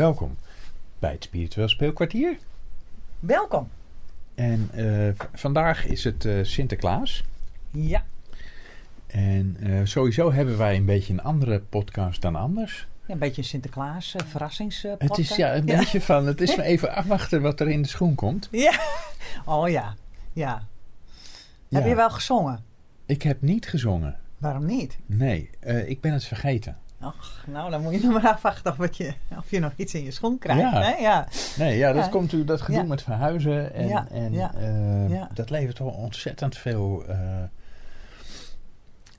Welkom bij het Spiritueel Speelkwartier. Welkom. En eh, vandaag is het eh, Sinterklaas. Ja. En eh, sowieso hebben wij een beetje een andere podcast dan anders. Ja, een beetje een Sinterklaas uh, verrassings. Het is ja, een beetje van, het is maar even afwachten wat er in de schoen komt. Ja. Oh ja. Ja. Heb Ja. je wel gezongen? Ik heb niet gezongen. Waarom niet? Nee, ik ben het vergeten. Och, nou, dan moet je nog maar afwachten of, je, of je nog iets in je schoen krijgt. Ja. Hè? ja. Nee, ja, dat Ja. komt natuurlijk dat gedoe Ja. met verhuizen. En, Ja, en eh, dat levert wel ontzettend veel. eh,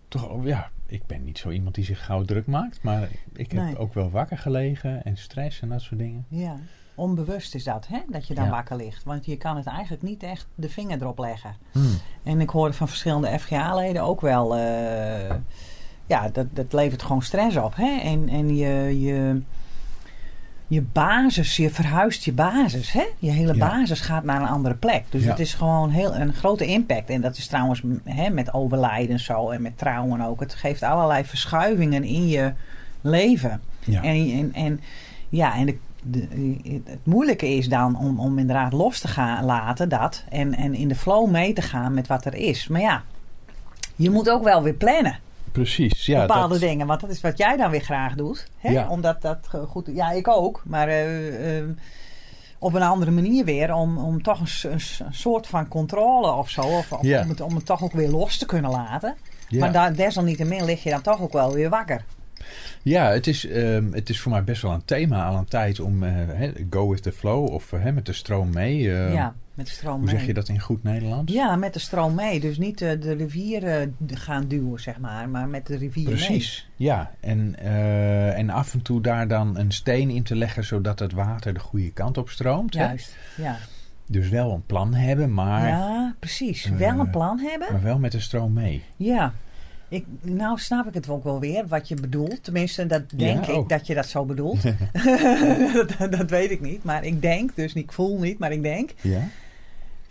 toch, ja, ik ben niet zo iemand die zich gauw druk maakt. Maar ik heb Nee. ook wel wakker gelegen en stress en dat soort dingen. ja. Onbewust is dat, hè? Dat je dan wakker ligt. Want je kan het eigenlijk niet echt de vinger erop leggen. Hmm. En ik hoorde van verschillende FGA-leden ook wel. eh, ja, dat, dat levert gewoon stress op. Hè? En, en je, je, je basis, je verhuist je basis. Hè? Je hele Ja. basis gaat naar een andere plek. Dus Ja. het is gewoon heel, een grote impact. En dat is trouwens hè, met overlijden en zo. En met trouwen ook. Het geeft allerlei verschuivingen in je leven. Ja. En, en, en ja, en de, de- het moeilijke is dan om, om inderdaad los te gaan laten dat. En, en in de flow mee te gaan met wat er is. Maar ja, je moet ook wel weer plannen. Precies, ja. bepaalde dat, dingen. Want dat is wat jij dan weer graag doet. Hè? Ja. Omdat dat goed... Ja, ik ook. Maar eh, eh, op een andere manier weer. Om, om toch een, soort van controle of zo. Of, of Ja. om, het, om het toch ook weer los te kunnen laten. ja. Maar daar, desalniettemin lig je dan toch ook wel weer wakker. ja, het is, ehm, het is voor mij best wel een thema al een tijd om eh, go with the flow of hè, met de stroom mee. eh, ja, met de stroom Hoe mee. zeg je dat in goed Nederlands? Ja, met de stroom mee. Dus niet eh, de rivier eh, gaan duwen, zeg maar. Maar met de rivier mee. Precies, ja. En, eh, en af en toe daar dan een steen in te leggen zodat het water de goede kant op stroomt. hè? Juist, ja. Dus wel een plan hebben, maar, ja, precies. wel een plan hebben. maar wel met de stroom mee. Ja. Ik, nou snap ik het ook wel weer, wat je bedoelt. Tenminste, dat denk Ja, ik oh. dat je dat zo bedoelt. dat, dat weet ik niet. Maar ik denk, dus ik voel niet, maar ik denk... Ja?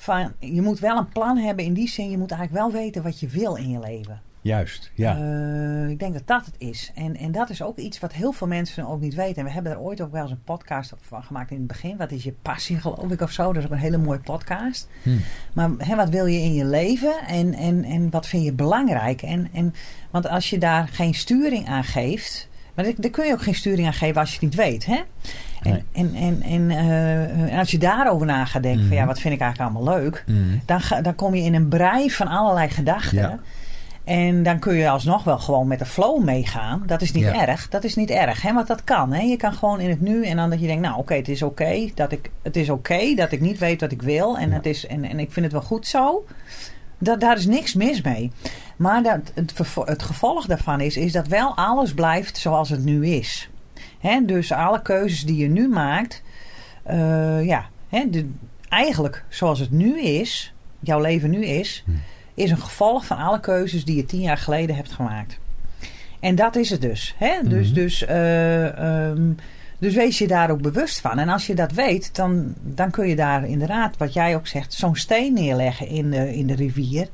Van, je moet wel een plan hebben in die zin. Je moet eigenlijk wel weten wat je wil in je leven. Juist, ja. Eh, ik denk dat dat het is. En, en dat is ook iets wat heel veel mensen ook niet weten. En we hebben er ooit ook wel eens een podcast van gemaakt in het begin. Wat is je passie, geloof ik, of zo. Dat is ook een hele mooie podcast. Hm. Maar hè, wat wil je in je leven en, en, en wat vind je belangrijk? En, en, want als je daar geen sturing aan geeft. Maar daar- daar kun je ook geen sturing aan geven als je het niet weet. Hè? En, Nee. en, en, en, eh, en als je daarover na gaat denken: van ja, Mhm. wat vind ik eigenlijk allemaal leuk? Hm. Dan, ga, dan kom je in een brei van allerlei gedachten. Ja. En dan kun je alsnog wel gewoon met de flow meegaan. Dat is niet Ja. erg. Dat is niet erg. Hè? Want dat kan. Hè? Je kan gewoon in het nu. En dan dat je denkt, nou oké, het is oké. dat ik het is oké dat ik niet weet wat ik wil. En, Ja. het is, en, en ik vind het wel goed zo. Dat, daar is niks mis mee. Maar dat, het, het gevolg daarvan is, is dat wel alles blijft zoals het nu is. Hè? Dus alle keuzes die je nu maakt. eh, ja, hè? De, eigenlijk zoals het nu is. Jouw leven nu is Hm. is een gevolg van alle keuzes die je tien jaar geleden hebt gemaakt. En dat is het dus. Hè? Dus, Mhm. dus, eh, ehm, dus wees je daar ook bewust van. En als je dat weet, dan, dan kun je daar inderdaad, wat jij ook zegt, zo'n steen neerleggen in de, in de rivier.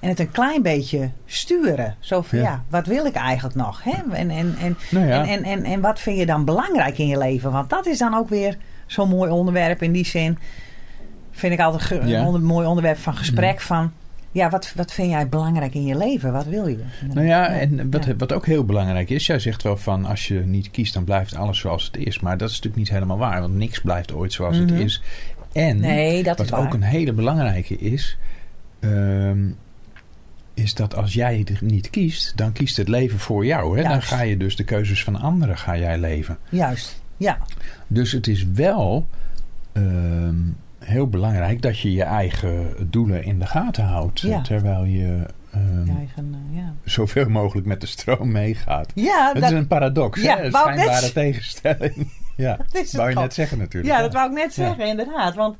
En het een klein beetje sturen. Zo van, Ja. ja, wat wil ik eigenlijk nog? Hè? En, en, en, Nou ja, en, en, en, en wat vind je dan belangrijk in je leven? Want dat is dan ook weer zo'n mooi onderwerp in die zin. Vind ik altijd Ja. een onder- mooi onderwerp van gesprek. Van ja, wat, wat vind jij belangrijk in je leven? Wat wil je? nou ja, en wat, wat ook heel belangrijk is, jij zegt wel van als je niet kiest, dan blijft alles zoals het is. Maar dat is natuurlijk niet helemaal waar, want niks blijft ooit zoals Mhm. het is. En Nee, dat is wat waar. ook een hele belangrijke is, ehm, is dat als jij het niet kiest, dan kiest het leven voor jou. Hè? Dan ga je dus de keuzes van anderen ga jij leven. Juist, ja. Dus het is wel ehm, heel belangrijk dat je je eigen doelen in de gaten houdt. Ja. Terwijl je ehm, eigen, eh, ja. zoveel mogelijk met de stroom meegaat. Ja, dat, is een paradox, Ja, hè? een net schijnbare tegenstelling. ja, dat wou je net zeggen natuurlijk. Ja, dat wou ik net zeggen, inderdaad. Want,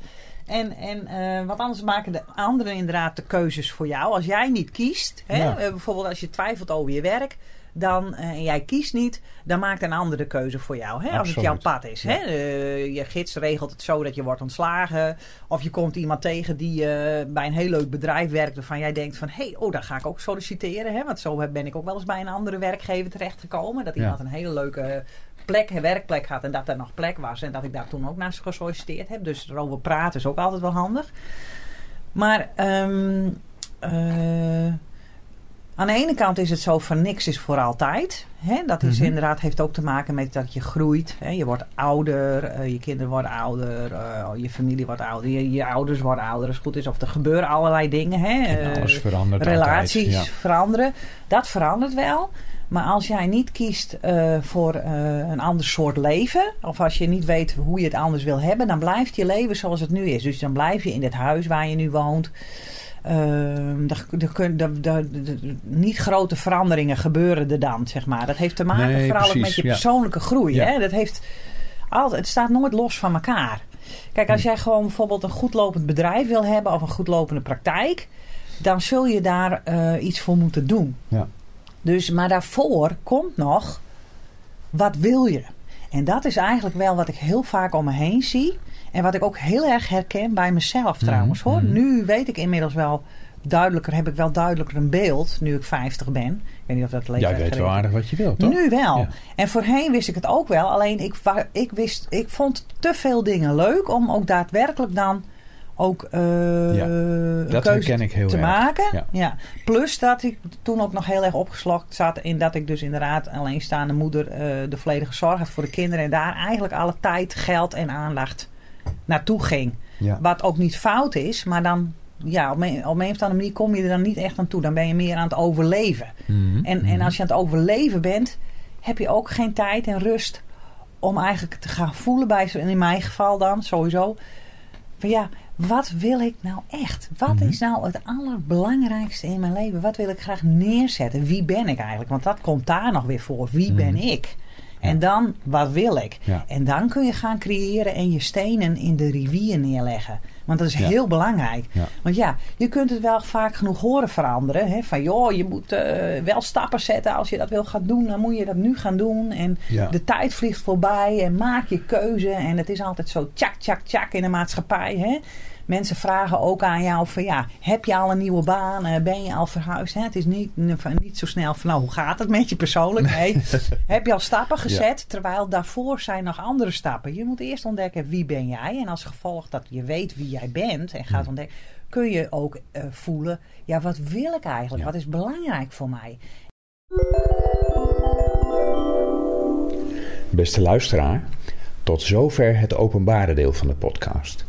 en, en, eh, want anders maken de anderen inderdaad de keuzes voor jou. Als jij niet kiest, hè, Ja. eh, bijvoorbeeld als je twijfelt over je werk, dan, eh, en jij kiest niet, dan maakt een ander de keuze voor jou. Hè, als het jouw pad is. Ja. Hè. Eh, je gids regelt het zo dat je wordt ontslagen. Of je komt iemand tegen die eh, bij een heel leuk bedrijf werkt. Waarvan jij denkt van, hé, hey, oh, daar ga ik ook solliciteren. Hè, want zo ben ik ook wel eens bij een andere werkgever terechtgekomen. Dat Ja. iemand een hele leuke plek, werkplek had en dat er nog plek was. En dat ik daar toen ook naar gesolliciteerd heb. Dus erover praten is ook altijd wel handig. Maar ehm, eh, aan de ene kant is het zo van niks is voor altijd. Hè? Dat is Mhm. inderdaad, heeft ook te maken met dat je groeit. Hè? Je wordt ouder, eh, je kinderen worden ouder, eh, je familie wordt ouder, je, je ouders worden ouder als het goed is. Of er gebeuren allerlei dingen. Hè? Eh, alles verandert relaties altijd. Ja. veranderen. Dat verandert wel. Maar als jij niet kiest voor een ander soort leven, of als je niet weet hoe je het anders wil hebben, dan blijft je leven zoals het nu is. Dus dan blijf je in dit huis waar je nu woont. Ehm, niet grote veranderingen gebeuren er dan, zeg maar. Dat heeft te maken Nee, vooral precies, met je ja. persoonlijke groei. Ja. Hè? Dat heeft altijd, het staat nooit los van elkaar. Kijk, Hm. als jij gewoon bijvoorbeeld een goed lopend bedrijf wil hebben of een goed lopende praktijk, dan zul je daar eh, iets voor moeten doen. Ja. Dus, maar daarvoor komt nog, wat wil je? En dat is eigenlijk wel wat ik heel vaak om me heen zie. En wat ik ook heel erg herken bij mezelf trouwens hoor. mhm. Nu weet ik inmiddels wel duidelijker, heb ik wel duidelijker een beeld, nu ik 50 ben. Ik weet niet of dat leeftijd Jij weet wel aardig wat je wilt, toch? nu wel. Ja. En voorheen wist ik het ook wel. Alleen ik, ik, wist, ik vond te veel dingen leuk om ook daadwerkelijk dan ook eh, een dat keuze ik heel te erg. maken. Ja. Ja. Plus dat ik toen ook nog heel erg opgeslokt zat in dat ik dus inderdaad alleenstaande moeder eh, de volledige zorg had voor de kinderen. En daar eigenlijk alle tijd, geld en aandacht naartoe ging. Ja. Wat ook niet fout is, maar dan ja, op een, op een of andere manier kom je er dan niet echt aan toe. Dan ben je meer aan het overleven. Mhm, En, mhm. en als je aan het overleven bent, heb je ook geen tijd en rust om eigenlijk te gaan voelen bij, in mijn geval dan sowieso, van ja, wat wil ik nou echt? Wat Mhm. is nou het allerbelangrijkste in mijn leven? Wat wil ik graag neerzetten? Wie ben ik eigenlijk? Want dat komt daar nog weer voor. Wie ben Mhm. ik? En dan, wat wil ik? Ja. En dan kun je gaan creëren en je stenen in de rivier neerleggen. Want dat is Ja. heel belangrijk. Ja. Want ja, je kunt het wel vaak genoeg horen veranderen. Hè? Van joh, je moet eh, wel stappen zetten. Als je dat wil gaan doen, dan moet je dat nu gaan doen. En de tijd vliegt voorbij en maak je keuze. En het is altijd zo tjak, tjak, tjak in de maatschappij. Hè? Mensen vragen ook aan jou van ja, heb je al een nieuwe baan? Eh, Ben je al verhuisd? Hè? Het is niet, niet zo snel van nou, hoe gaat het met je persoonlijk? Nee, heb je al stappen gezet? Terwijl daarvoor zijn nog andere stappen. Je moet eerst ontdekken wie ben jij. En als gevolg dat je weet wie jij bent en gaat ontdekken, kun je ook eh, voelen, ja, wat wil ik eigenlijk? Ja. Wat is belangrijk voor mij? Beste luisteraar, tot zover het openbare deel van de podcast.